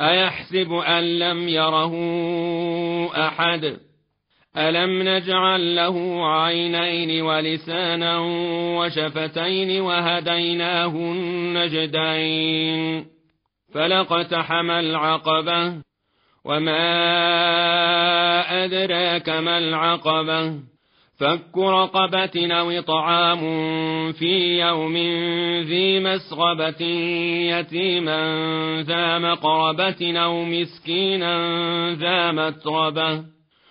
أيحسب أن لم يره أحد؟ ألم نجعل له عينين ولسانا وشفتين وهديناه النجدين فلقتحم العقبة. وما أدراك ما العقبة؟ فك رقبة أو طعام في يوم ذي مسغبة يتيما ذا مقربة أو مسكينا ذا متربة.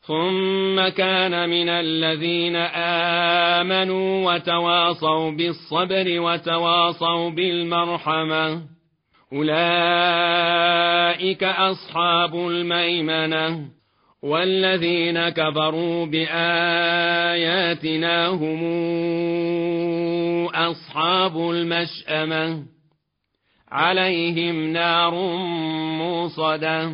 ثم كان من الذين آمنوا وتواصوا بالصبر وتواصوا بالمرحمة. أولئك أصحاب الميمنة. والذين كفروا بآياتنا هم أصحاب المشأمة. عليهم نار موصدة.